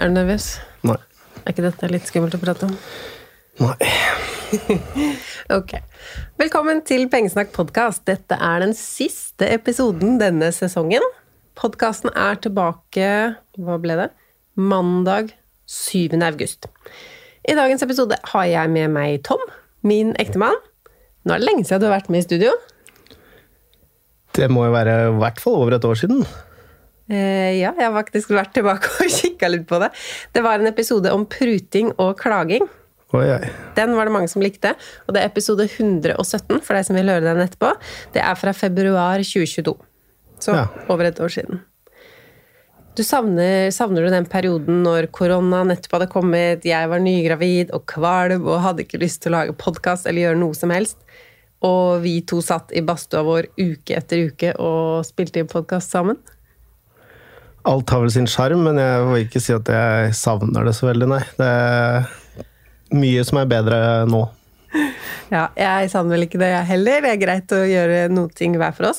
Er du nervøs? Nei. Er ikke dette litt skummelt å prate om? Nei. Ok. Velkommen til Pengesnakk podkast. Dette er den siste episoden denne sesongen. Podkasten er tilbake Hva ble det? Mandag 7. august. I dagens episode har jeg med meg Tom, min ektemann. Nå er det lenge siden du har vært med i studio. Det må jo være i hvert fall over et år siden. Eh, ja, jeg har faktisk vært tilbake og kikka litt på det. Det var en episode om pruting og klaging. Oi, oi. Den var det mange som likte, og det er episode 117 for deg som vil høre den etterpå. Det er fra februar 2022. Så Ja. over et år siden. Du savner, savner du den perioden når korona nettopp hadde kommet, jeg var nygravid og kvalm og hadde ikke lyst til å lage podkast eller gjøre noe som helst, og vi to satt i badstua vår uke etter uke og spilte inn podkast sammen? Alt har vel sin sjarm, men jeg vil ikke si at jeg savner det så veldig, nei. Det er mye som er bedre nå. Ja, jeg savner vel ikke det, jeg heller. Det er greit å gjøre noen ting hver for oss.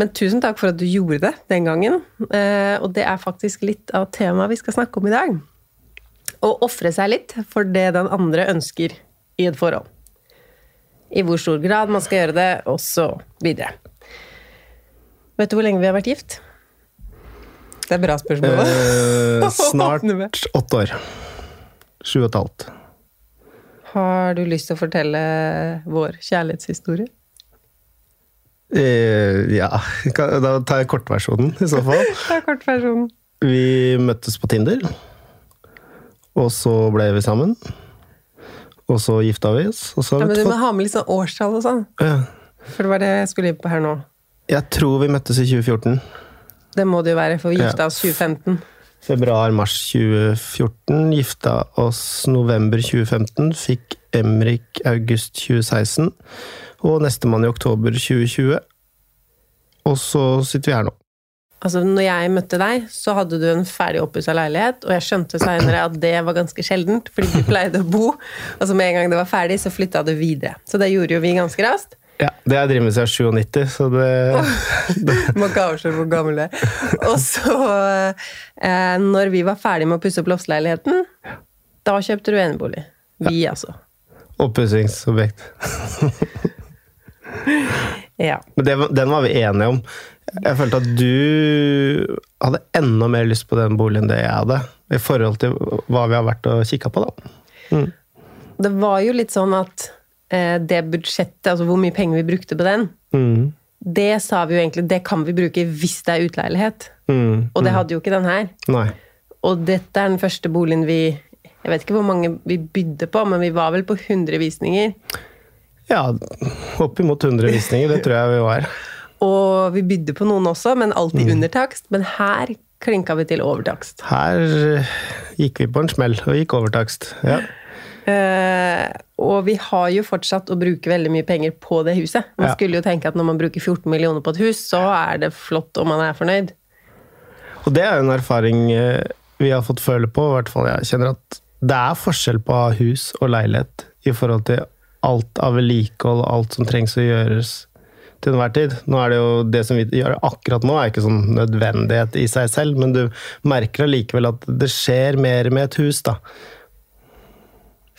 Men tusen takk for at du gjorde det den gangen. Eh, Og det er faktisk litt av temaet vi skal snakke om i dag. Å ofre seg litt for det den andre ønsker i et forhold. I hvor stor grad man skal gjøre det, og så videre. Vet du hvor lenge vi har vært gift? Det er bra spørsmål. Eh, snart åtte år. Sju og et halvt. Har du lyst til å fortelle vår kjærlighetshistorie? Eh, ja, da tar jeg kortversjonen i så fall. Er kortversjonen. Vi møttes på Tinder, og så ble vi sammen. Og så gifta vi oss, Ja, men du må ha med litt sånn årstall og sånn. Ja. For det var det jeg skulle inn på her nå. Jeg tror vi møttes i 2014. Det må det jo være, for vi gifta oss 2015. Februar-mars 2014. Gifta oss november 2015. Fikk Emrik august 2016. Og nestemann i oktober 2020. Og så sitter vi her nå. Altså, når jeg møtte deg, så hadde du en ferdig oppussa leilighet, og jeg skjønte seinere at det var ganske sjeldent, fordi du pleide å bo. Og så med en gang det var ferdig, så flytta du videre. Så det gjorde jo vi ganske raskt. Ja, Det har jeg drevet med siden 97, så det Må ikke avsløre hvor gammel du er. Og så, eh, når vi var ferdig med å pusse opp loftsleiligheten, da kjøpte du enebolig. Vi, altså. Oppussingsobjekt. Ja. Men det, den var vi enige om. Jeg følte at du hadde enda mer lyst på den boligen det jeg hadde. I forhold til hva vi har vært og kikka på, da. Det var jo litt sånn at det budsjettet, altså hvor mye penger vi brukte på den, Mm. det sa vi jo egentlig, det kan vi bruke hvis det er utleilighet. Mm. Og det hadde jo ikke den her. Nei. Og dette er den første boligen vi Jeg vet ikke hvor mange vi bydde på, men vi var vel på 100 visninger. Ja, oppimot 100 visninger, det tror jeg vi var. Og vi bydde på noen også, men Mm. alltid under takst. Men her klinka vi til overtakst. Her eh, gikk vi på en smell og gikk overtakst. Ja. Eh, og vi har jo fortsatt å bruke veldig mye penger på det huset. Man Ja. skulle jo tenke at når man bruker 14 millioner på et hus, så er det flott om man er fornøyd. Og det er jo en erfaring eh, vi har fått føle på, i hvert fall jeg kjenner at det er forskjell på hus og leilighet i forhold til alt av vedlikehold og alt som trengs å gjøres til enhver tid. Nå er det jo det som vi gjør akkurat nå, er ikke sånn nødvendighet i seg selv, men du merker allikevel at det skjer mer med et hus, da.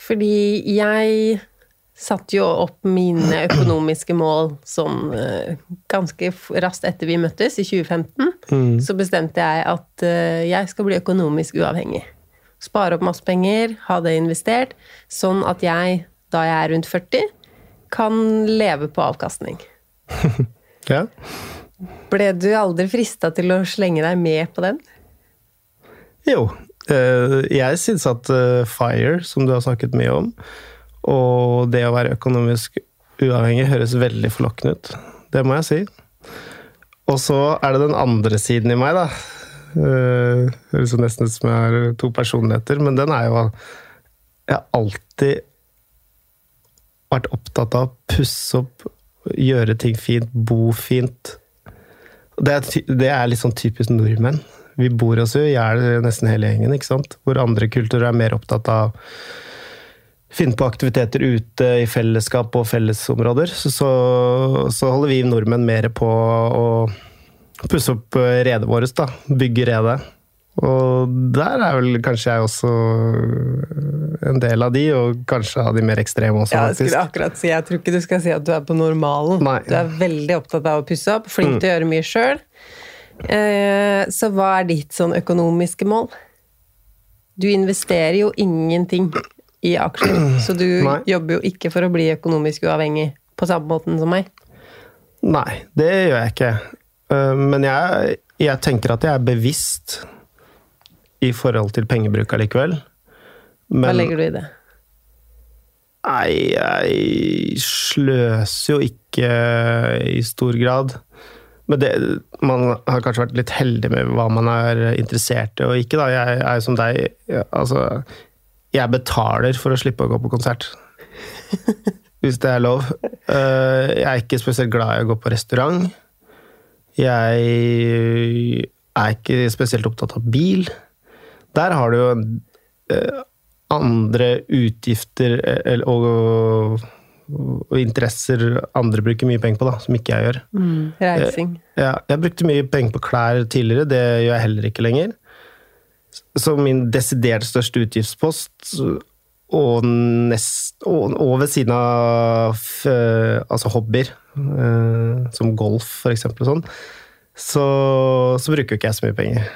Fordi jeg satte jo opp mine økonomiske mål sånn eh, ganske raskt etter vi møttes, i 2015. Så bestemte jeg at eh, jeg skal bli økonomisk uavhengig. Spare opp masse penger, ha det investert, sånn at jeg, da jeg er rundt 40, kan leve på avkastning. Ja. Ble du aldri frista til å slenge deg med på den? Jo. Eh, Jeg syns at eh, FIRE, som du har snakket mye om, og det å være økonomisk uavhengig, høres veldig forlokkende ut. Det må jeg si. Og så er det den andre siden i meg, da. Eh, Høres nesten ut som jeg har to personligheter, men den er jo Jeg har alltid vært opptatt av å pusse opp, gjøre ting fint, bo fint. Det er, det er litt sånn typisk nordmenn. Vi bor oss jo i hjel nesten hele gjengen, ikke sant? Hvor andre kulturer er mer opptatt av finne på aktiviteter ute i fellesskap og fellesområder. Så, så, så holder vi nordmenn mer på å pusse opp eh, redet vårt, da. Bygge redet. Og der er vel kanskje jeg også en del av de, og kanskje av de mer ekstreme også, Ja, jeg skulle akkurat si, jeg tror ikke du skal si at du er på normalen. Nei. Du er veldig opptatt av å pusse opp, flink til å gjøre mye sjøl. Eh, så hva er ditt sånn økonomiske mål? Du investerer jo ingenting i aksjer, så du Nei. jobber jo ikke for å bli økonomisk uavhengig på samme måten som meg. Nei, det gjør jeg ikke. Eh, Men jeg, jeg tenker at jeg er bevisst i forhold til pengebruk allikevel. Hva legger du i det? nei, jeg sløser jo ikke i stor grad. Men det, man har kanskje vært litt heldig med hva man er interessert i og ikke. da. Jeg er som deg. Altså, jeg betaler for å slippe å gå på konsert. Hvis det er lov. Eh, Jeg er ikke spesielt glad i å gå på restaurant. Jeg er ikke spesielt opptatt av bil. Der har du jo eh, andre utgifter eh, eller- og, og interesser andre bruker mye penger på, da, som ikke jeg gjør. Reising. Ja, jeg brukte mye penger på klær tidligere, det gjør jeg heller ikke lenger. Så min desidert største utgiftspost, og, nest, og, og ved siden av eh, altså hobbyer, eh, som golf eksempel, sånn, så, så bruker jo ikke jeg så mye penger.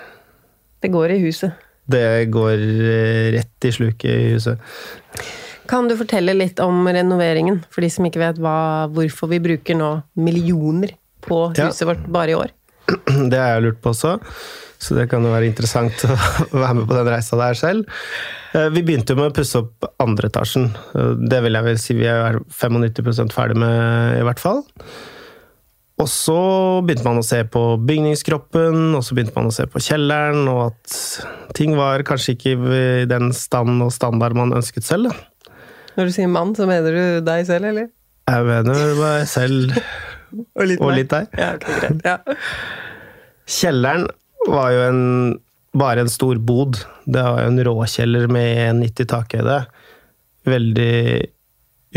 Det går i huset. Det går eh, rett i sluket i huset. Kan du fortelle litt om renoveringen, for de som ikke vet hva, hvorfor vi bruker nå millioner på Ja. huset vårt bare i år? Det har jeg lurt på også, så det kan jo være interessant å være med på den reisa der selv. Eh, Vi begynte jo med å pusse opp andre etasjen. Eh, Det vil jeg vel si vi er 95 ferdig med, i hvert fall. Og så begynte man å se på bygningskroppen, og så begynte man å se på kjelleren, og at ting var kanskje ikke i den stand og standard man ønsket selv. Da. Når du sier mann, så mener du deg selv, eller? Jeg mener meg selv Og litt, og litt deg. Ja, okay, greit. Ja. Kjelleren var jo en, bare en stor bod. Det var jo en råkjeller med 90 takhøyde. Veldig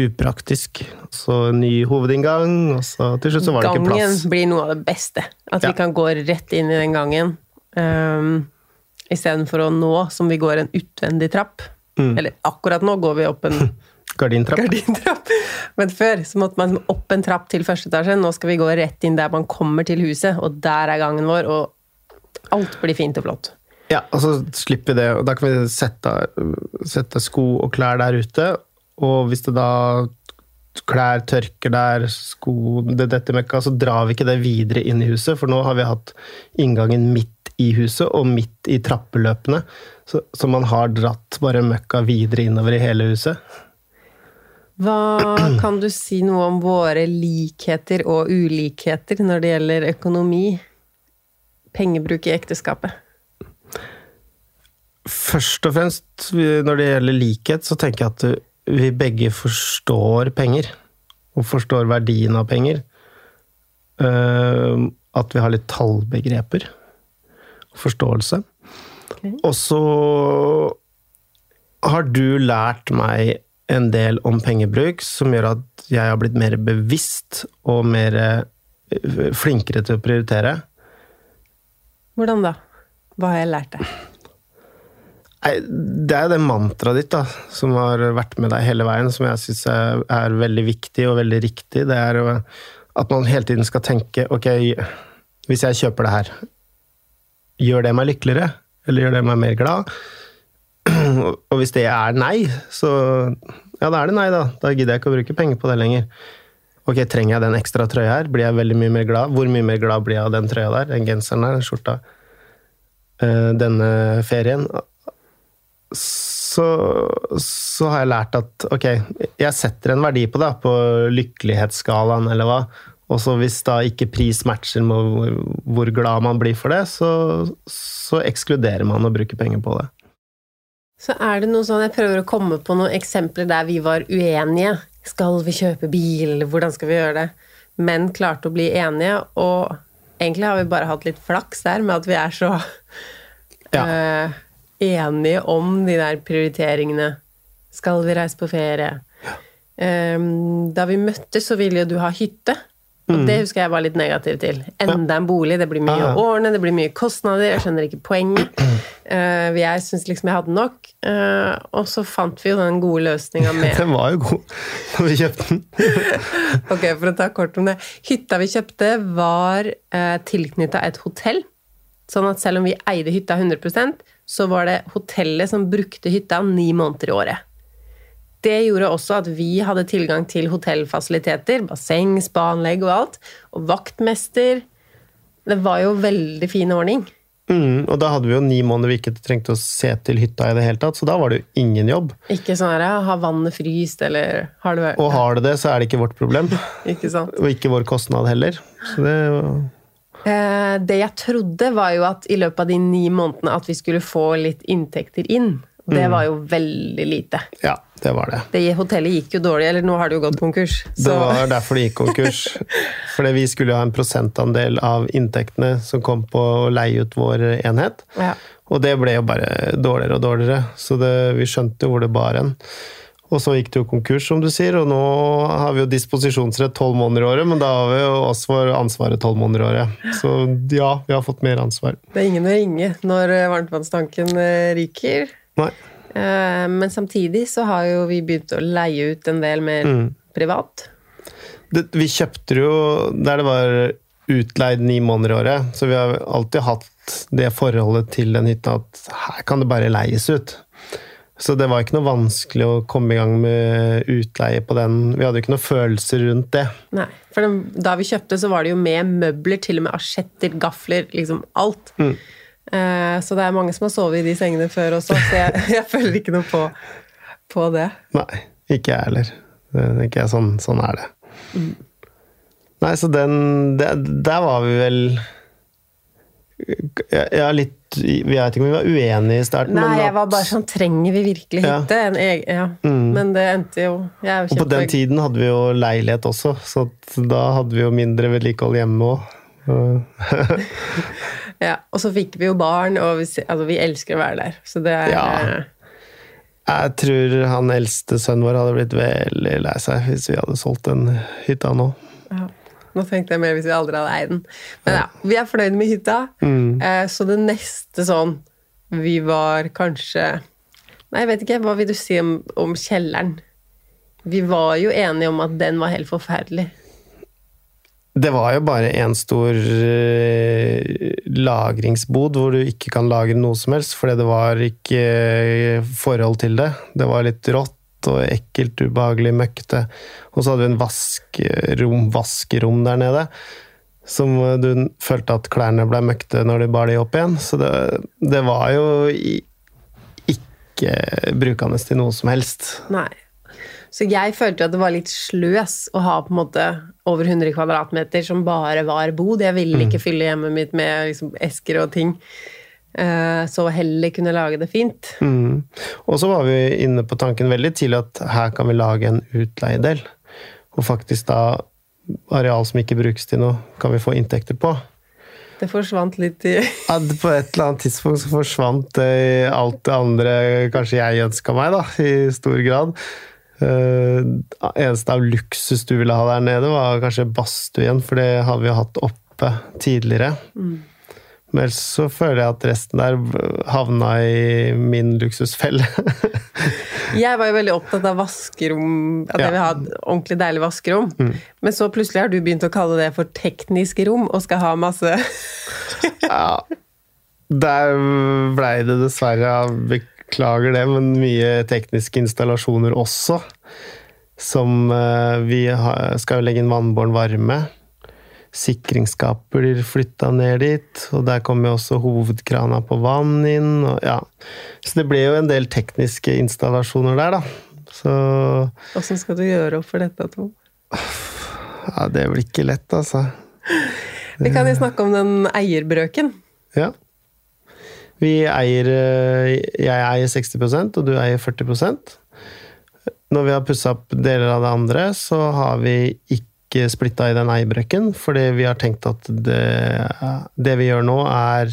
upraktisk. Så ny hovedinngang, og så til slutt så var det ikke plass. Gangen blir noe av det beste. At Ja. vi kan gå rett inn i den gangen. Um, Istedenfor å nå, som vi går en utvendig trapp. Mm. Eller akkurat nå går vi opp en Gardintrapp. gardintrapp. Men før så måtte man opp en trapp til første etasje. Nå skal vi gå rett inn der man kommer til huset, og der er gangen vår. Og alt blir fint og flott. Ja, og så slipper vi det. og Da kan vi sette, sette sko og klær der ute. Og hvis det da klær tørker der, sko det dette møkka, så drar vi ikke det videre inn i huset, for nå har vi hatt inngangen midt i huset og midt i trappeløpene. Så, så man har dratt bare møkka videre innover i hele huset. Hva kan du si noe om våre likheter og ulikheter når det gjelder økonomi? Pengebruk i ekteskapet? Først og fremst når det gjelder likhet, så tenker jeg at vi begge forstår penger. Og forstår verdien av penger. Eh, At vi har litt tallbegreper. Forståelse. Og så har du lært meg en del om pengebruk som gjør at jeg har blitt mer bevisst og mer eh, flinkere til å prioritere. Hvordan da? Hva har jeg lært deg? Nei, det er det mantraet ditt da, som har vært med deg hele veien, som jeg syns er, er veldig viktig og veldig riktig. Det er at man hele tiden skal tenke ok, hvis jeg kjøper det her, gjør det meg lykkeligere? Eller gjør det meg mer glad? Og hvis det er nei, så ja, da er det nei, da. Da gidder jeg ikke å bruke penger på det lenger. Ok, trenger jeg den ekstra trøya her? Blir jeg veldig mye mer glad? Hvor mye mer glad blir jeg av den trøya der? Den genseren der, den skjorta? Eh, Denne ferien? så, så har jeg lært at ok, jeg setter en verdi på det, på lykkelighetsskalaen eller hva. Og så hvis da ikke pris matcher med hvor, hvor glad man blir for det, så, så ekskluderer man å bruke penger på det. Så er det noe sånn, Jeg prøver å komme på noen eksempler der vi var uenige. Skal vi kjøpe bil, hvordan skal vi gjøre det? Men klarte å bli enige, og egentlig har vi bare hatt litt flaks der med at vi er så Ja. eh, enige om de der prioriteringene. Skal vi reise på ferie? Um, da vi møttes, så ville jo du ha hytte. Og det husker jeg var litt negativ til. Enda en bolig, det blir mye ja. å ordne, det blir mye kostnader, jeg skjønner ikke poenget. Uh, jeg syns liksom jeg hadde nok. Uh, og så fant vi jo den gode løsninga med Den var jo god når vi kjøpte den. Ok, for å ta kort om det. Hytta vi kjøpte, var uh, tilknytta et hotell. Sånn at selv om vi eide hytta 100% så var det hotellet som brukte hytta ni måneder i året. Det gjorde også at vi hadde tilgang til hotellfasiliteter, basseng, spaanlegg og alt. Og vaktmester. Det var jo veldig fin ordning. Mm, og da hadde vi jo ni måneder vi ikke trengte å se til hytta i det hele tatt, så da var det jo ingen jobb. Ikke sånn her, har vannet fryst, eller har det vært Og har det det, så er det ikke vårt problem. Ikke sant? Og ikke vår kostnad heller. Så det Eh, det jeg trodde, var jo at i løpet av de ni månedene at vi skulle få litt inntekter inn. Det var jo veldig lite. Ja, det var det. Det hotellet gikk jo dårlig, eller nå har det jo gått konkurs. Det var derfor det gikk konkurs. Fordi vi skulle jo ha en prosentandel av inntektene som kom på å leie ut vår enhet. ja. Og det ble jo bare dårligere og dårligere, så det, vi skjønte hvor det bar hen. Og så gikk det jo konkurs, som du sier, og nå har vi jo disposisjonsrett tolv måneder i året, men da har vi jo oss for ansvaret tolv måneder i året. Så ja, vi har fått mer ansvar. Det er ingen å ringe når eh, varmtvannstanken eh, ryker. Nei. Eh, Men samtidig så har jo vi begynt å leie ut en del mer privat. det, vi kjøpte jo der det var utleid ni måneder i året, så vi har alltid hatt det forholdet til den hytta at her kan det bare leies ut. Så det var ikke noe vanskelig å komme i gang med utleie på den. Vi hadde jo ikke noe følelser rundt det. Nei, for den, da vi kjøpte, så var det jo med møbler, til og med asjetter, gafler, liksom alt. Eh, så det er mange som har sovet i de sengene før også, så jeg, jeg føler ikke noe på, på det. Nei, ikke jeg heller. Det tenker jeg, sånn, sånn er det. Nei, så den det, Der var vi vel jeg, jeg er litt Vi vet ikke om vi var uenige i starten. Nei, men jeg var bare sånn Trenger vi virkelig Ja. hytte? En egen, ja. Men det endte jo jeg er Og på den tiden hadde vi jo leilighet også, så da hadde vi jo mindre vedlikehold hjemme òg. Ja, og så fikk vi jo barn, og vi, altså, vi elsker å være der. Så det er Ja. eh, Jeg tror han eldste sønnen vår hadde blitt veldig lei seg hvis vi hadde solgt den hytta nå. ja. Nå tenkte jeg mer hvis vi aldri hadde eid den. Men ja, vi er fornøyd med hytta. Mm. så det neste sånn Vi var kanskje Nei, jeg vet ikke. Hva vil du si om, om kjelleren? Vi var jo enige om at den var helt forferdelig. Det var jo bare en stor eh, lagringsbod hvor du ikke kan lagre noe som helst, fordi det var ikke eh, forhold til det. Det var litt rått, og ekkelt, ubehagelig, møkkete. Og så hadde vi en vaskerom, vaskerom der nede. Som du følte at klærne ble møkkete når de bar de opp igjen. Så det, det var jo ikke brukende til noe som helst. Nei. Så jeg følte at det var litt sløs å ha på en måte over 100 kvadratmeter som bare var bod. Jeg ville ikke fylle hjemmet mitt med liksom esker og ting. Eh, Så heller kunne lage det fint. Mm. Og så var vi inne på tanken veldig tidlig at her kan vi lage en utleiedel. Og faktisk da areal som ikke brukes til noe, kan vi få inntekter på. Det forsvant litt i Ja, på et eller annet tidspunkt så forsvant eh, alt det andre kanskje jeg ønska meg, da, i stor grad. Uh, eneste av luksus du ville ha der nede, var kanskje badstue igjen, for det har vi jo hatt oppe tidligere. Men ellers så føler jeg at resten der havna i min luksusfelle. Jeg var jo veldig opptatt av vaskerom, at jeg Ja. vil ha et ordentlig deilig vaskerom. Men så plutselig har du begynt å kalle det for teknisk rom, og skal ha masse ja, der blei det dessverre, jeg beklager det, men mye tekniske installasjoner også. Som eh, Vi skal legge inn vannbåren varme. Sikringsskap blir flytta ned dit, og der kommer jo også hovedkrana på vann inn. Og, ja. Så det ble jo en del tekniske installasjoner der, da. Så Åssen skal du gjøre opp for dette, Tom? ja, det blir ikke lett, altså. Vi kan jo snakke om den eierbrøken. Ja. Vi eier eh, Jeg eier 60% og du eier 40% Når vi har pussa opp deler av det andre, så har vi ikke splitta i den eierbrøken, fordi vi har tenkt at det, det vi gjør nå, er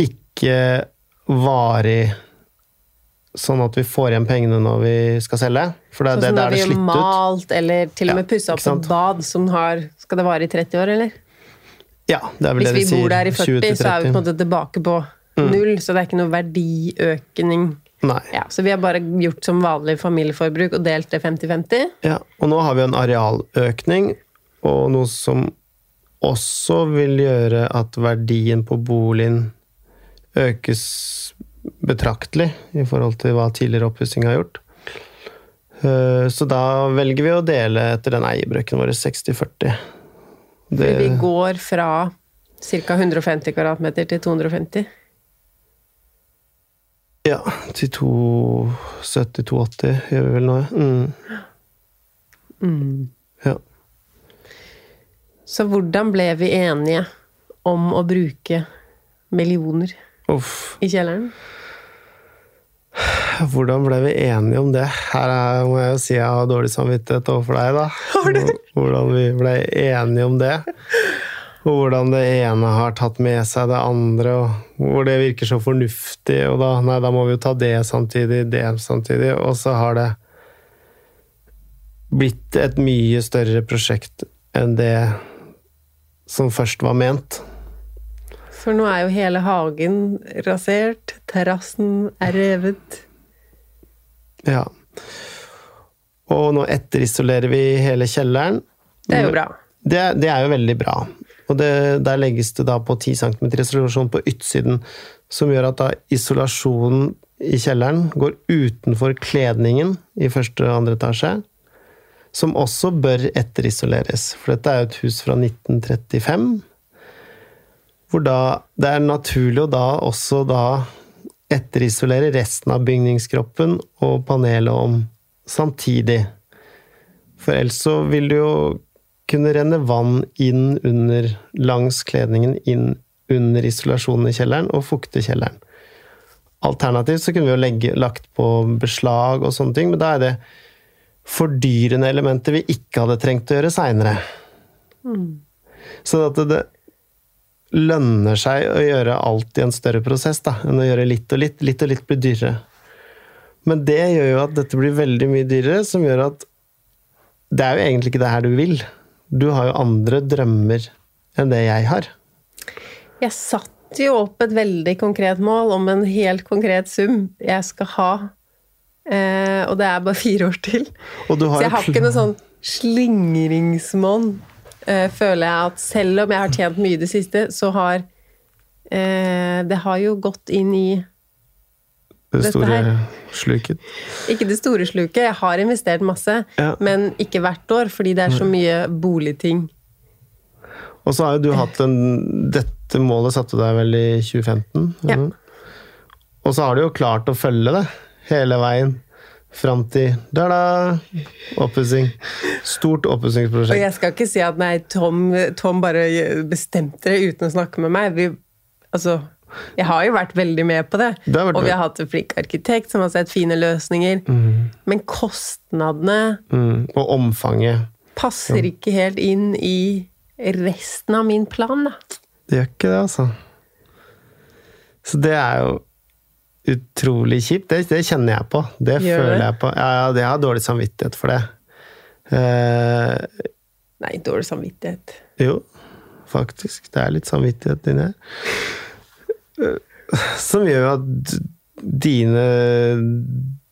ikke varig sånn at vi får igjen pengene når vi skal selge. For det, Sånn det, det ut. Sånn det vi har malt, eller til og med pussa opp et bad som har Skal det vare i 30 år, eller? Ja, det er vel Hvis det de sier. Hvis vi bor der i 20 40, så er vi på en måte tilbake på null, så det er ikke noe verdiøkning. Ja, så vi har bare gjort som vanlig familieforbruk og delt det 50-50. Ja, og nå har vi en arealøkning, og noe som også vil gjøre at verdien på boligen økes betraktelig i forhold til hva tidligere oppussing har gjort. Eh, Så da velger vi å dele etter den eierbrøken vår 60-40. Det, Vi går fra ca. 150 kvadratmeter til 250. ja, til 270-280 gjør vi vel nå, ja. Mm. Ja. Så hvordan ble vi enige om å bruke millioner Uff. i kjelleren? Hvordan ble vi enige om det? Her er, må jeg jo si jeg har dårlig samvittighet overfor deg, da. Hvordan vi ble enige om det. Og hvordan det ene har tatt med seg det andre, og hvor det virker så fornuftig. Og da, nei, da må vi jo ta det samtidig, det samtidig. Og så har det blitt et mye større prosjekt enn det som først var ment. For nå er jo hele hagen rasert, terrassen er revet. Ja. Og nå etterisolerer vi hele kjelleren. Det er jo bra. Det, det er jo veldig bra. Og det, der legges det da på 10 cm isolasjon på utsiden, som gjør at da isolasjonen i kjelleren går utenfor kledningen i første og andre etasje, som også bør etterisoleres. For dette er jo et hus fra 1935, hvor da det er naturlig å da også da etterisolere resten av bygningskroppen og panelet om samtidig. For ellers så vil det jo kunne renne vann inn under, langs kledningen, inn under isolasjonen i kjelleren, og fukte kjelleren. Alternativt så kunne vi jo legge, lagt på beslag og sånne ting, men da er det fordyrende elementer vi ikke hadde trengt å gjøre seinere. Så at det, det lønner seg å gjøre alt i en større prosess, da, enn å gjøre litt og litt. Litt og litt blir dyrere. Men det gjør jo at dette blir veldig mye dyrere, som gjør at det er jo egentlig ikke det her du vil. Du har jo andre drømmer enn det jeg har. Jeg satte jo opp et veldig konkret mål om en helt konkret sum jeg skal ha. Eh, og det er bare fire år til. Og du har Så jeg har ikke noe sånn slingringsmonn. Eh, føler jeg at selv om jeg har tjent mye i det siste, så har eh, Det har jo gått inn i Det store her. sluket. Ikke det store sluket. Jeg har investert masse, Ja. men ikke hvert år, fordi det er så mye boligting. Og så har jo du hatt en Dette målet satte du deg vel i 2015? Ja. Mm. Og så har du jo klart å følge det hele veien. Fram til da-da! Oppussing. Stort Og jeg skal ikke si at nei, Tom, Tom bare bestemte det uten å snakke med meg. Vi, altså, jeg har jo vært veldig med på det. det og vi har hatt en flink arkitekt som har sett fine løsninger. Men kostnadene Mm. Og omfanget. passer ikke helt inn i resten av min plan, da. Det gjør ikke det, altså. Så det er jo utrolig kjipt. Det, det kjenner jeg på. Det Gjør føler det? jeg på. Ja, ja, jeg har dårlig samvittighet for det. Uh, Nei, dårlig samvittighet. jo, faktisk. Det er litt samvittighet inni her. Eh, Som gjør at dine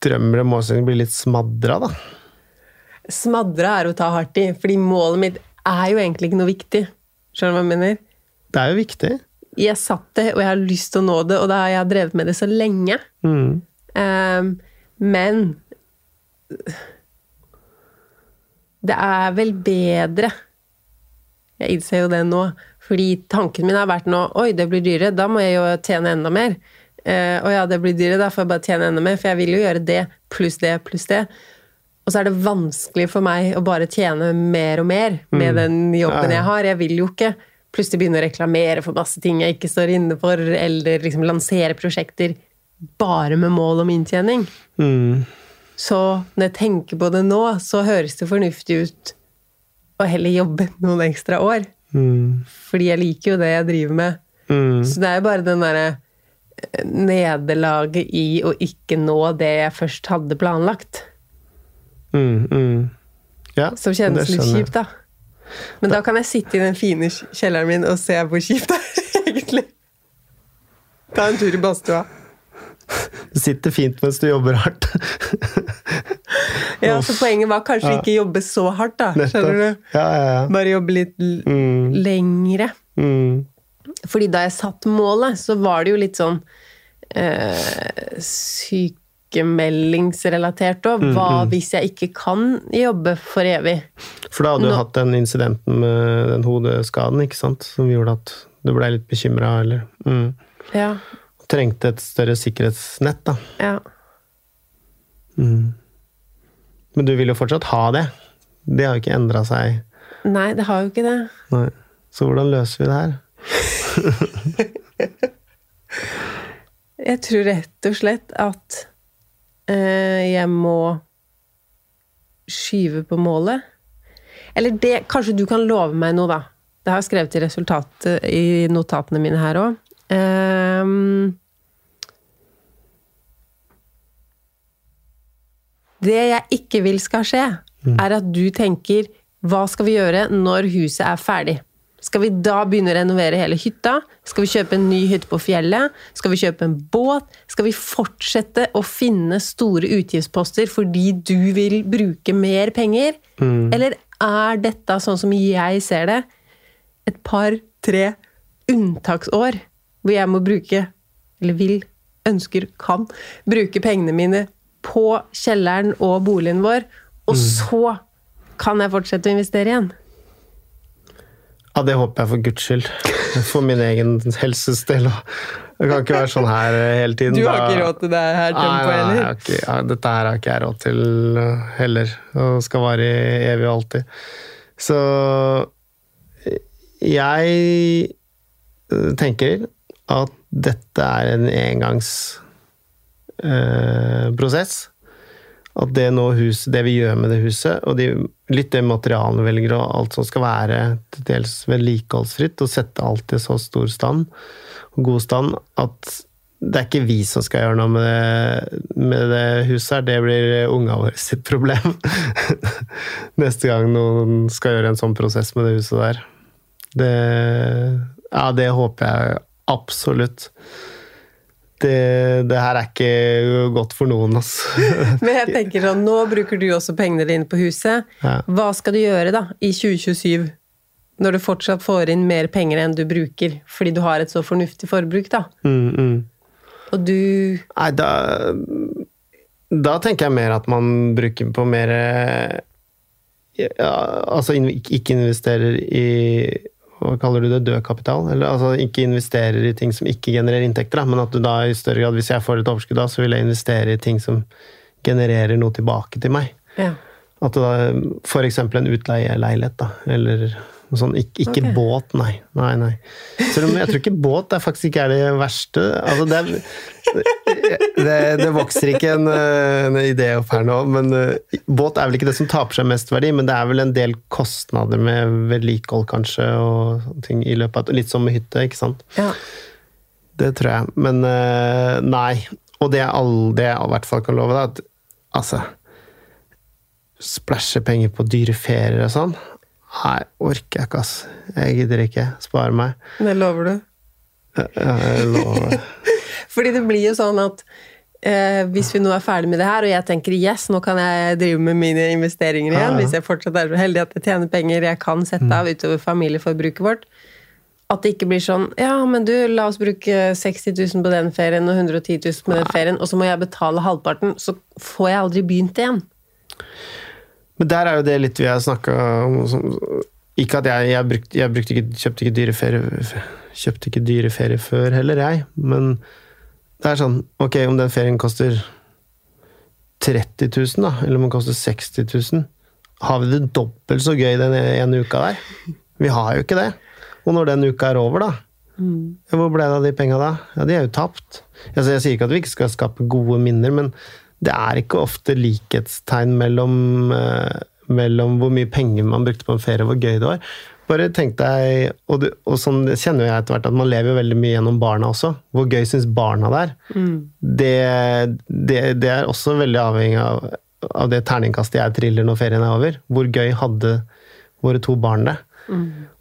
drømmer og målsettinger blir litt smadra, da. Smadra er å ta hardt i, fordi målet mitt er jo egentlig ikke noe viktig. Skjønner du hva jeg mener? Det er jo viktig. Jeg satt det, og jeg har lyst til å nå det, og da har jeg drevet med det så lenge. Mm. Um, men det er vel bedre Jeg innser jo det nå. Fordi tanken min har vært nå Oi, det blir dyrere, da må jeg jo tjene enda mer. Eh, og ja, det blir dyrere, da får jeg bare tjene enda mer, for jeg vil jo gjøre det pluss det pluss det. Og så er det vanskelig for meg å bare tjene mer og mer med den jobben jeg har. Jeg vil jo ikke plutselig begynne å reklamere for masse ting jeg ikke står inne for, eller liksom lansere prosjekter bare med mål om inntjening. Mm. Så når jeg tenker på det nå, så høres det fornuftig ut å heller jobbe noen ekstra år. Mm. Fordi jeg liker jo det jeg driver med. Mm. Så det er jo bare den derre eh, nederlaget i å ikke nå det jeg først hadde planlagt, Mm. Mm. Ja, som kjennes litt kjipt, da. Men da kan jeg sitte i den fine kjelleren min og se hvor kjipt det er, egentlig. Ta en tur i badstua. Du sitter fint mens du jobber hardt. Ja, så poenget var kanskje Ja. ikke jobbe så hardt, da. Skjønner du? Ja, ja, ja. Bare jobbe litt Mm. lengre. Mm. Fordi da jeg satt målet, så var det jo litt sånn eh, sykemeldingsrelatert òg. Hva hvis jeg ikke kan jobbe for evig? For da hadde du Nå- hatt den incidenten med den hodeskaden, ikke sant? Som gjorde at du ble litt bekymra, eller mm. Ja. Trengte et større sikkerhetsnett, da. ja. Men du vil jo fortsatt ha det. Det har jo ikke endra seg. Nei, det har jo ikke det. Nei. Så hvordan løser vi det her? Jeg tror rett og slett at øh, jeg må skyve på målet. Eller det Kanskje du kan love meg noe, da. Det har jeg skrevet i resultatet i notatene mine her òg. Det jeg ikke vil skal skje, er at du tenker hva skal vi gjøre når huset er ferdig? Skal vi da begynne å renovere hele hytta? Skal vi kjøpe en ny hytte på fjellet? Skal vi kjøpe en båt? Skal vi fortsette å finne store utgiftsposter fordi du vil bruke mer penger? Eller er dette, sånn som jeg ser det, et par-tre unntaksår hvor jeg må bruke, eller vil, ønsker, kan, bruke pengene mine på kjelleren og boligen vår, og så kan jeg fortsette å investere igjen? Ja, det håper jeg for guds skyld. For min egen helses del. Det kan ikke være sånn her hele tiden. Du har ikke råd til det her tempoet heller? ikke, ja, dette her har ikke jeg råd til uh, heller. Og skal vare evig og alltid. Så jeg uh, tenker at dette er en engangsprosess. prosess. At det hus, det vi gjør med det huset, og de, litt det materialet vi velger, og alt som skal være til dels vedlikeholdsfritt, og sette alt i så stor stand, god stand, at det er ikke vi som skal gjøre noe med det, med det huset her, det blir unga våre sitt problem. Neste gang noen skal gjøre en sånn prosess med det huset der. Det, ja, det håper jeg absolutt. Det, det her er ikke godt for noen, altså. Men jeg tenker sånn, nå bruker du også pengene dine på huset. Ja. Hva skal du gjøre da, i 2027? Når du fortsatt får inn mer penger enn du bruker, fordi du har et så fornuftig forbruk, da. Mm, mm. Og du Nei, da Da tenker jeg mer at man bruker på mer eh, ja, Altså ikke investerer i Hva kaller du det? Død kapital? Eller altså ikke investerer i ting som ikke genererer inntekter, da, men at du da i større grad, hvis jeg får et overskudd da, så vil jeg investere i ting som genererer noe tilbake til meg. Ja. At det eksempel en utleieleilighet, da, eller noe sånt. Ikke, ikke okay. båt, nei. Nei, nei. Selv om jeg tror ikke båt er faktisk ikke er det verste. Altså, det, er, det, det vokser ikke en, en idé opp her nå, men uh, båt er vel ikke det som taper seg mest verdi, men det er vel en del kostnader med vedlikehold, kanskje, og ting i løpet av Litt som med hytte, ikke sant. ja. Det tror jeg. Men uh, nei. Og det, er all, det jeg i hvert fall kan love deg, at altså Splæsje penger på dyre ferier og sånn. Nei, orker jeg ikke, ass. Jeg gidder ikke. Spare meg. Det lover du. Ja, Jeg lover. Fordi det blir jo sånn at eh, hvis vi nå er ferdig med det her, og jeg tenker yes, nå kan jeg drive med mine investeringer igjen, Ja, ja. hvis jeg fortsatt er så heldig at jeg tjener penger jeg kan sette av utover familieforbruket vårt, at det ikke blir sånn Ja, men du, la oss bruke 60 000 på den ferien og 110 000 på den ferien, og så må jeg betale halvparten, så får jeg aldri begynt igjen. Men der er jo det litt vi har snakka om som, Ikke at jeg, jeg, brukte, jeg brukte ikke, kjøpte ikke dyre ferie Kjøpte ikke dyre ferie før heller, jeg. Men det er sånn Ok, om den ferien koster 30 000, da, eller om den koster 60 000 Har vi det dobbelt så gøy den ene uka der? Vi har jo ikke det. Og når den uka er over, da? mm. Hvor ble det av de penga da? Ja, De er jo tapt. Altså, jeg sier ikke at vi ikke skal skape gode minner, men det er ikke ofte likhetstegn mellom, eh, mellom hvor mye penger man brukte på en ferie, og hvor gøy det var. Bare tenk deg, og, du, og sånn kjenner jeg etter hvert, at man lever veldig mye gjennom barna også. Hvor gøy syns barna det er. Det, det, det er også veldig avhengig av, av det terningkastet jeg triller når ferien er over. Hvor gøy hadde våre to barn det?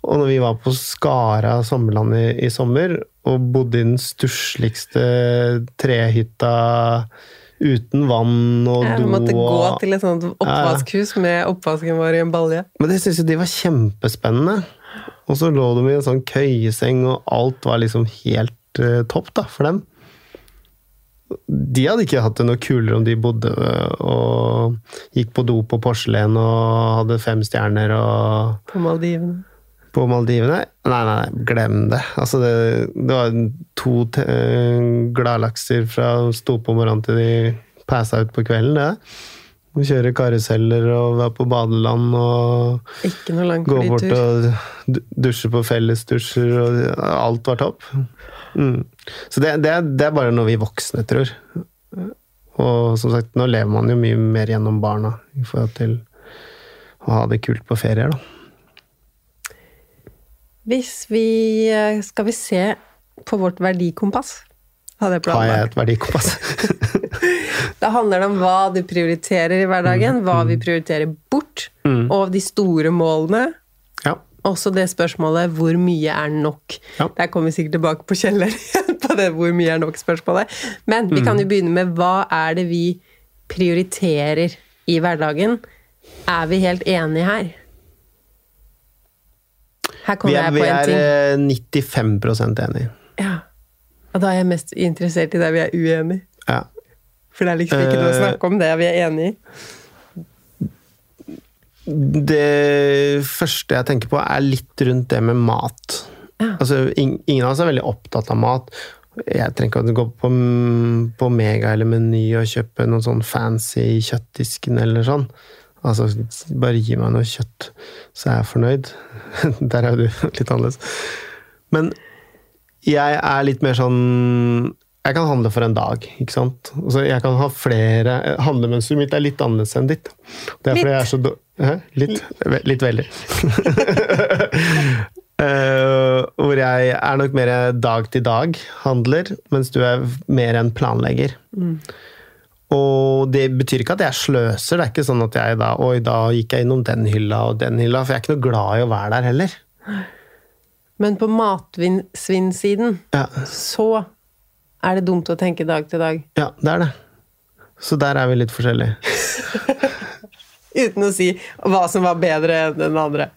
Og når vi var på Skara sommerland i, i sommer, og bodde i den stussligste trehytta uten vann og ja, do måtte gå og til et sånt oppvaskhus med oppvasken vår i en balje. Men det syntes jo de var kjempespennende. Og så lå de i en sånn køyeseng, og alt var liksom helt uh, topp da, for dem. De hadde ikke hatt det noe kulere om de bodde øh, og gikk på do på porselen og hadde fem stjerner og På Maldivene. på Maldivene? Nei, nei, nei, glem det. Altså, det, det var to øh, gladlakser fra sto på morgenen til de passa ut på kvelden, det. Å kjøre karuseller og være på badeland og Ikke noe lang gå bort og dusje på fellesdusjer, og alt var topp. Mm. Så det, det, det er bare noe vi voksne tror. Og som sagt, nå lever man jo mye mer gjennom barna i forhold til å ha det kult på ferier, da. Hvis vi eh, Skal vi se på vårt verdikompass? Hadde jeg Har jeg et verdikompass? Da handler det om hva du prioriterer i hverdagen, hva vi prioriterer bort, og de store målene. ja. Også det spørsmålet 'hvor mye er nok'? Ja. Der kommer vi sikkert tilbake på Kjeller igjen på det 'hvor mye er nok'-spørsmålet. Men vi kan jo begynne med hva er det vi prioriterer i hverdagen? Er vi helt enige her? Her kommer er, jeg på en ting. Vi er 95% enige. Ja. Og da er jeg mest interessert i der vi er uenige. Ja. For det er liksom ikke noe å Eh, snakke om det vi er enige i. Det første jeg tenker på, er litt rundt det med mat. Altså, ingen av oss er veldig opptatt av mat. Jeg trenger ikke å gå på, på Mega eller Meny og kjøpe noen sånn fancy kjøttdisken eller sånn. Altså, bare gi meg noe kjøtt, så er jeg fornøyd. Der er du litt annerledes. Men jeg er litt mer sånn Jeg kan handle for en dag, ikke sant. Altså, jeg kan ha flere Handlemønsteret mitt er litt annerledes enn ditt. Det er fordi jeg er så Hæ? Litt? Litt veldig. uh, hvor jeg er nok mer dag-til-dag-handler, mens du er mer en planlegger. Og det betyr ikke at jeg sløser. Det er ikke sånn at jeg da Oi, da gikk jeg innom den hylla og den hylla. For jeg er ikke noe glad i å være der heller. Men på matsvinnsiden Ja, så er det dumt å tenke dag til dag. ja det er det. Så der er vi litt forskjellige. Uten å si hva som var bedre enn den andre.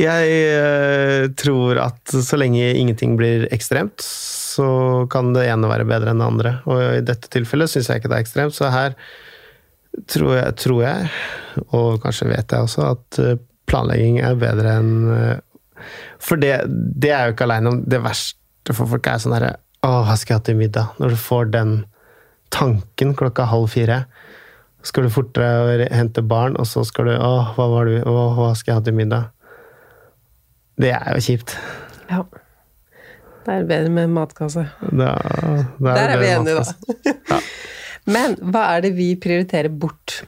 Jeg eh, tror at så lenge ingenting blir ekstremt, så kan det ene være bedre enn det andre. Og i dette tilfellet syns jeg ikke det er ekstremt, så her tror jeg, tror jeg, og kanskje vet jeg også, at eh, planlegging er bedre enn eh, For det, det er jo ikke aleine om det verste for folk er sånn herre Å, hva skal jeg ha til middag? Når du får den tanken klokka halv fire. Skal du fortere hente barn, og så skal du Å, hva, var du, å, hva skal jeg ha til middag? Det er jo kjipt. Ja. Det er bedre med matkasse. Da, da Der er det vi enige, matkasse. Ja. Men hva er det vi prioriterer bort?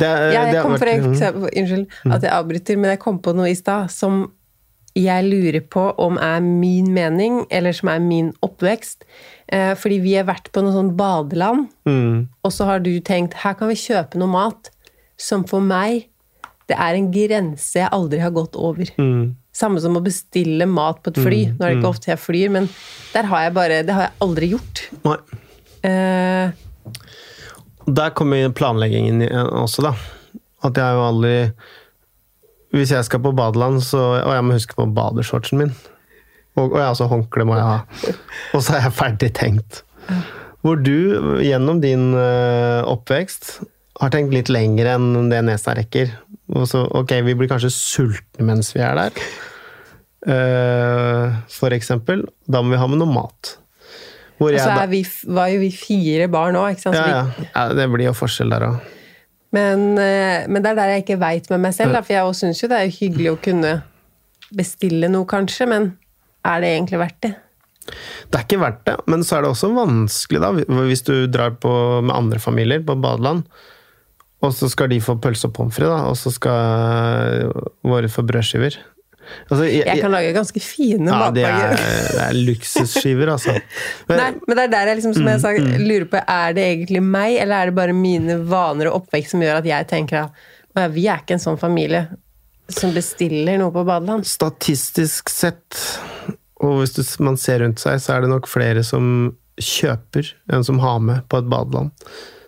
Det, er- Jeg kom for vært- mm. eksempel, Unnskyld at jeg avbryter, men jeg kom på noe i stad som jeg lurer på om er min mening, eller som er min oppvekst. Eh, fordi vi har vært på noe sånn badeland, Mm. og så har du tenkt her kan vi kjøpe noe mat som for meg det er en grense jeg aldri har gått over. Mm. Samme som å bestille mat på et fly. Nå er det ikke ofte jeg flyr, men der har jeg bare, det har jeg aldri gjort. Nei. Eh, Der kommer planleggingen også, da. At jeg jo aldri Hvis jeg skal på badeland, så Og jeg må huske på badeshortsen min. Og, og jeg altså håndkle må jeg ha. Og så er jeg ferdig tenkt. Hvor du gjennom din eh, oppvekst har tenkt litt lenger enn det nesa rekker. Og så, ok, vi blir kanskje sultne mens vi er der. Eh, for eksempel. Da må vi ha med noe mat. Hvor og så er vi, var jo vi fire barn òg, ikke sant. Ja, ja. ja, det blir jo forskjell der òg. Men, eh, men det er der jeg ikke veit med meg selv, da, for jeg syns jo det er hyggelig å kunne bestille noe, kanskje, men er det egentlig verdt det? Det er ikke verdt det, men så er det også vanskelig, da, hvis du drar på, med andre familier på badeland, og så skal de få pølse og pommes frites, og så skal våre få brødskiver. Altså, jeg, Jeg kan lage ganske fine ja, det er, matpakker. det er luksusskiver, altså. Men, Nei, men det er der jeg liksom, som Mm, jeg sa, lurer på, er det egentlig meg, eller er det bare mine vaner og oppvekst som gjør at jeg tenker at vi er ikke en sånn familie som bestiller noe på badeland? statistisk sett, og hvis du, man ser rundt seg, så er det nok flere som kjøper enn som har med på et badeland.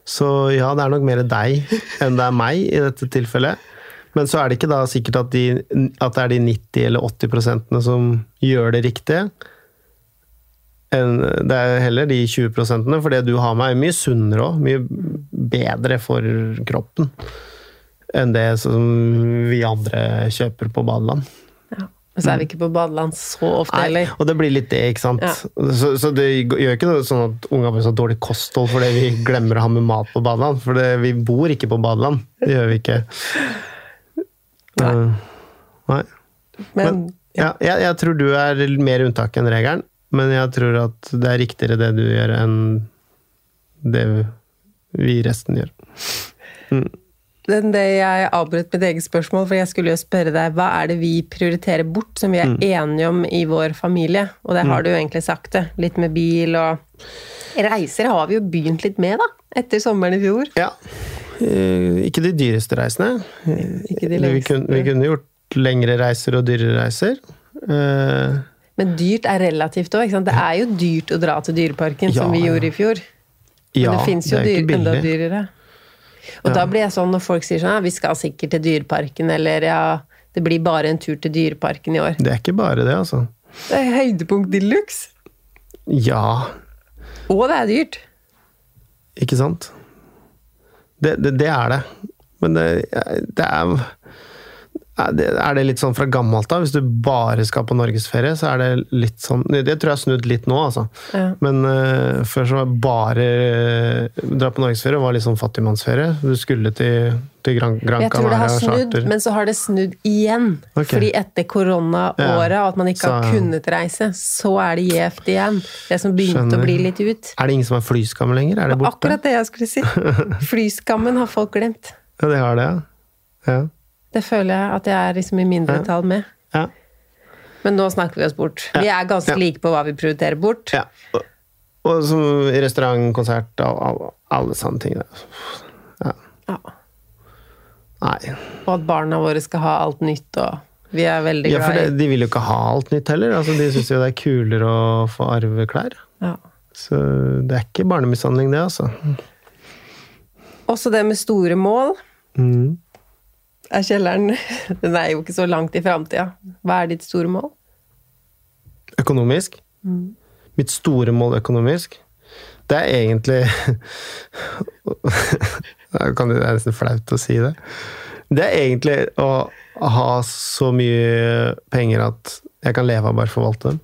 Så ja, det er nok mer deg enn det er meg i dette tilfellet. Men så er det ikke da sikkert at, de, at det er de 90 eller 80 prosentene som gjør det riktig. Det er heller de 20 prosentene, for det du har med er mye sunnere òg. Mye bedre for kroppen enn det som vi andre kjøper på badeland. Ja. Men så er vi ikke på badeland så ofte Nei, heller. og det blir litt det, ikke sant. Ja. Så, så det gjør ikke noe sånn at unga får så dårlig kosthold fordi vi glemmer å ha med mat på badeland. For det, vi bor ikke på badeland. Det gjør vi ikke. Nei. Uh, nei. Men Ja, jeg, jeg tror du er mer unntak enn regelen, men jeg tror at det er riktigere det du gjør, enn det vi resten gjør. Mm. det jeg avbrøt mitt eget spørsmål, for jeg skulle jo spørre deg hva er det vi prioriterer bort, som vi er Mm. enige om i vår familie? Og det har du jo egentlig sagt det. Litt med bil og Reiser har vi jo begynt litt med, da. Etter sommeren i fjor. Ja. Eh, ikke de dyreste reisene. Ikke de vi, kunne, vi kunne gjort lengre reiser og dyrere reiser. Eh, Men dyrt er relativt òg. Det er jo dyrt å dra til Dyreparken, som vi gjorde i fjor. Men ja, det fins jo det dyr, enda dyrere. Og da blir jeg sånn når folk sier sånn ja, vi skal sikkert til Dyreparken, eller ja, det blir bare en tur til Dyreparken i år. Det er ikke bare det, altså. Det er høydepunkt de luxe! Ja, Og det er dyrt! ikke sant? Det, det, det er det. Men det, det er er det, litt sånn fra gammelt av? Hvis du bare skal på norgesferie, så er det litt sånn Det tror jeg har snudd litt nå, altså. Ja. Men uh, før så var det bare uh, dra på norgesferie var litt sånn fattigmannsferie. Du skulle til, til Gran, Gran Jeg tror det har snudd, men så har det snudd igjen. Okay. Fordi etter koronaåret, og at man ikke har kunnet reise, så er det gjevt igjen. Det som begynte Skjønner. å bli litt ut. Er det ingen som har flyskam lenger? Er det borte? Akkurat det jeg skulle si. Flyskammen har folk glemt. Ja, det har det, ja. ja. Det føler jeg at jeg er liksom i mindretall med. ja. Men nå snakker vi oss bort. Vi er ganske like på hva vi prioriterer bort. Ja. Og, og som restaurant, konsert, og all, alle sånne ting. Ja. Ja. Nei. Og at barna våre skal ha alt nytt, og vi er veldig Ja, for glad det, i de vil jo ikke ha alt nytt heller. Altså, de syns jo det er kulere å få arve klær. ja. Så det er ikke barnemishandling, det, altså. Også det med store mål. Mm. Er kjelleren Den er jo ikke så langt i framtida. Hva er ditt store mål? Økonomisk. Mitt store mål økonomisk, det er egentlig Det er nesten flaut å si det. Det er egentlig å ha så mye penger at jeg kan leve av bare forvalte dem.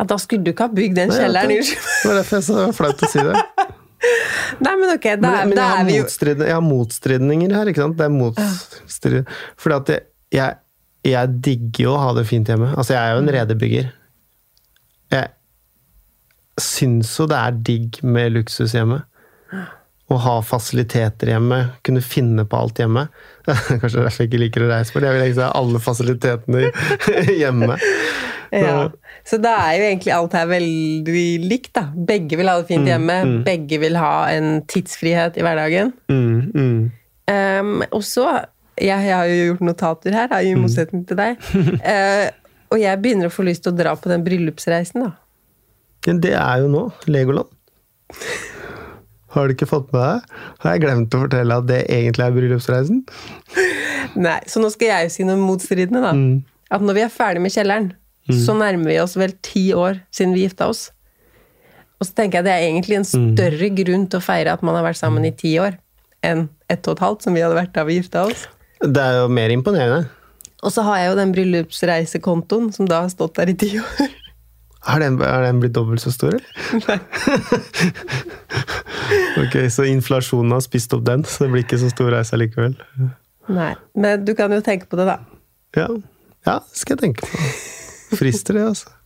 Ja, da skulle du ikke ha bygd den kjelleren. unnskyld. Det var derfor jeg sa det var flaut å si det. Nei, men ok, da, Men, men da er vi jo jeg har motstridninger her, ikke sant? Det er motstrid... Fordi at jeg, jeg, jeg digger jo å ha det fint hjemme. Altså, jeg er jo en redebygger. Jeg syns jo det er digg med luksus hjemme. Å ha fasiliteter hjemme, kunne finne på alt hjemme. Kanskje derfor jeg ikke liker å reise, for jeg vil egentlig ha alle fasilitetene hjemme. ja. Så da er jo egentlig alt her veldig likt, da. Begge vil ha det Mm, fint hjemme, begge vil ha en tidsfrihet i hverdagen. Mm, mm. Um, og så jeg, jeg har jo gjort notater her, da, i Mm. motsetning til deg. Uh, og jeg begynner å få lyst til å dra på den bryllupsreisen, da. Det er jo nå Legoland. Har du ikke fått med deg? Har jeg glemt å fortelle at det egentlig er bryllupsreisen? Nei, Så nå skal jeg jo si noe motstridende, da. Mm. At når vi er ferdig med kjelleren, så nærmer vi oss vel ti år siden vi gifta oss. Og så tenker jeg det er egentlig en Mm. større grunn til å feire at man har vært sammen i ti år, enn ett og et halvt, som vi hadde vært da vi gifta oss. Det er jo mer imponerende. Og så har jeg jo den bryllupsreisekontoen som da har stått der i ti år. Har den, er den blitt dobbelt så stor, eller? ok, så inflasjonen har spist opp den, så det blir ikke så stor reise likevel. Nei, Men du kan jo tenke på det, da. Ja, ja skal jeg tenke på. Frister det, altså.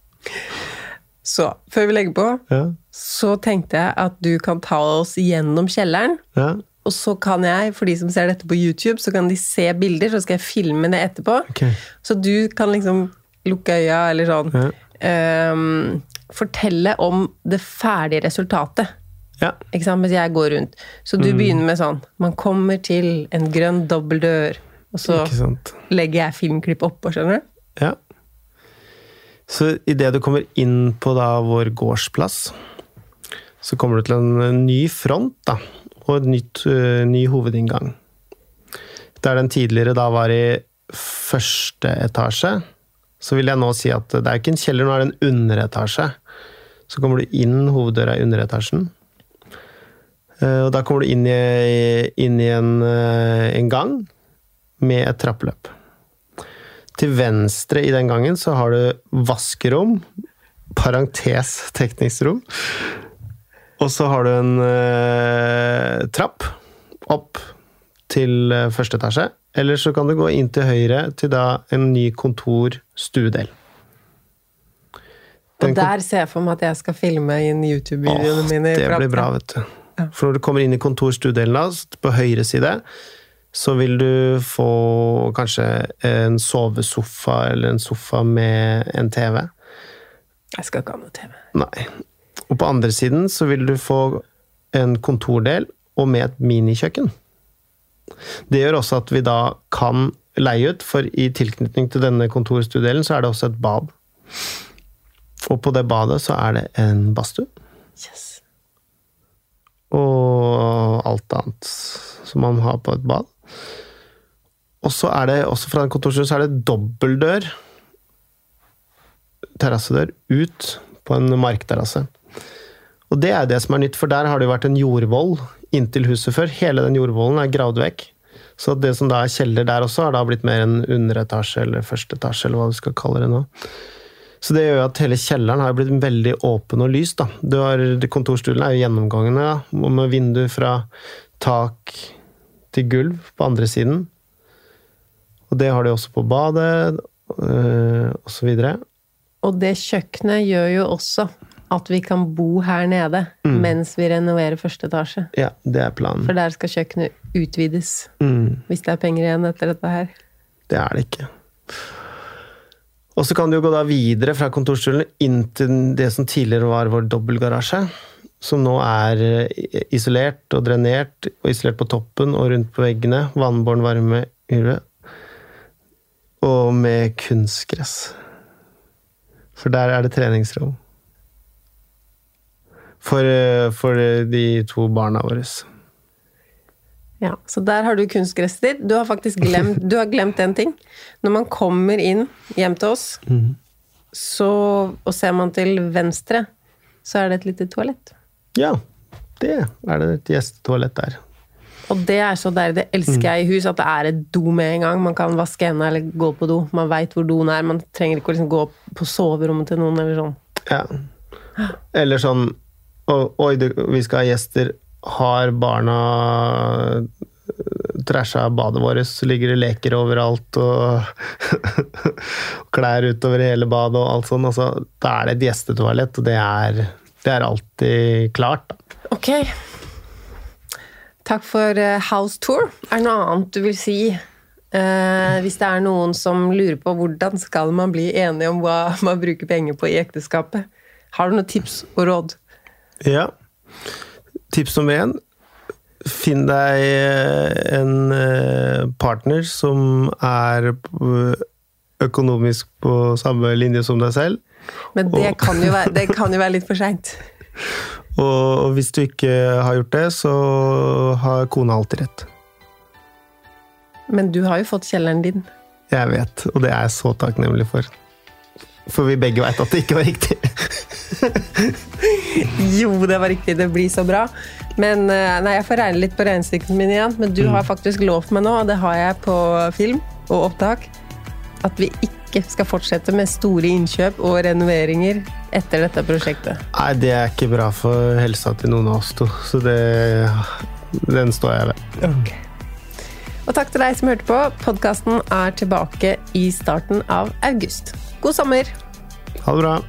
Så før vi legger på, Ja, så tenkte jeg at du kan ta oss gjennom kjelleren. ja. Og så kan jeg, for de som ser dette på YouTube, så kan de se bilder, så skal jeg filme det etterpå. Okay. Så du kan liksom lukke øya, eller sånn Ja. Ehm, Fortelle om det ferdige resultatet. Ja. Ikke sant? Mens jeg går rundt. Så du begynner med sånn Man kommer til en grønn dobbeltdør, og så legger jeg filmklipp oppå, skjønner du? Ja. Så idet du kommer inn på da vår gårdsplass, så kommer du til en ny front da, og en nytt, eh, ny hovedinngang. Der den tidligere da var i første etasje, så vil jeg nå si at det er ikke en kjeller, nå er det en underetasje. Så kommer du inn hoveddøra i underetasjen. Eh, Og da kommer du inn i, inn i en, eh, en gang med et trappeløp. Til venstre i den gangen så har du vaskerom, parentes teknisk rom. Og så har du en eh, trapp opp til eh, første etasje. Eller så kan du gå inn til høyre til da en ny kontor-stuedel. Og der ser jeg for meg at jeg skal filme inn YouTube-videoene mine. det blir bra, vet du. For når du kommer inn i kontor-stuedelen hans, på høyre side, så vil du få kanskje en sovesofa eller en sofa med en TV. Jeg skal ikke ha noe TV. Nei. Og på andre siden så vil du få en kontordel og med et minikjøkken. Det gjør også at vi da kan leie ut, for i tilknytning til denne kontorstuedelen så er det også et bad. Og på det badet så er det en badstue. Yes. og alt annet som man har på et bad. Og så er det også fra en kontorstue så er det dobbeltdør, terrassedør, ut på en markterrasse. Og det er det som er nytt, for der har det jo vært en jordvoll inntil huset før. Hele den jordvollen er gravd vekk. Så det som da er kjeller der også, har da blitt mer en underetasje eller første etasje, eller hva du skal kalle det nå. Så det gjør at hele kjelleren har blitt veldig åpen og lys. da. Du har, kontorstulene er jo gjennomgangene, da, med vindu fra tak til gulv på andre siden. Og det har de også på badet, øh, og så. Og det kjøkkenet gjør jo også at vi kan bo her nede Mm. mens vi renoverer første etasje. Ja, det er planen. For der skal kjøkkenet utvides. Mm, Hvis det er penger igjen etter dette her. det er det ikke. Og så kan du jo gå da videre fra kontorstulene inn til det som tidligere var vår dobbeltgarasje. Som nå er eh, isolert og drenert, og isolert på toppen og rundt på veggene. Vannbåren varme yrve. Og med kunstgress. For der er det treningsrom. For, eh, for de to barna våre. Ja, Så der har du kunstgresset ditt. Du har faktisk glemt, du har glemt en ting. Når man kommer inn hjem til oss, så Og ser man til venstre, så er det et lite toalett. Ja, det er det et gjestetoalett der. Og det er så deilig. Det elsker jeg i hus, at det er et do med en gang. Man kan vaske hendene eller gå på do. Man veit hvor doen er. Man trenger ikke å liksom gå på soverommet til noen eller sånn. Ja. Eller sånn «Å- Oi, det- vi skal ha gjester. Har barna trasha badet vårt? Ligger det leker overalt og klær utover hele badet og alt sånt? Altså, da er det et gjestetoalett, og det er, det er alltid klart. Ok. Takk for eh, house tour. Er det noe annet du vil si? Eh, hvis det er noen som lurer på hvordan skal man bli enige om hva man bruker penger på i ekteskapet, har du noen tips og råd? Ja. Tips nummer én. Finn deg en eh, partner som er økonomisk på samme linje som deg selv. Men det Og- kan jo være, det kan jo være litt for seint. Og hvis du ikke har gjort det, så har kona alltid rett. Men du har jo fått kjelleren din. Jeg vet, og det er jeg så takknemlig for. For vi begge veit at det ikke var riktig. Jo, det var riktig. Det blir så bra. Men eh, nei, jeg får regne litt på regnestykkene mine igjen. Men du har faktisk lovt meg nå, og det har jeg på film og opptak, at vi ikke skal fortsette med store innkjøp og renoveringer etter dette prosjektet. Nei, det er ikke bra for helsa til noen av oss to, så det, den står jeg ved. Og takk til deg som hørte på. Podkasten er tilbake i starten av august. God sommer! Ha det bra.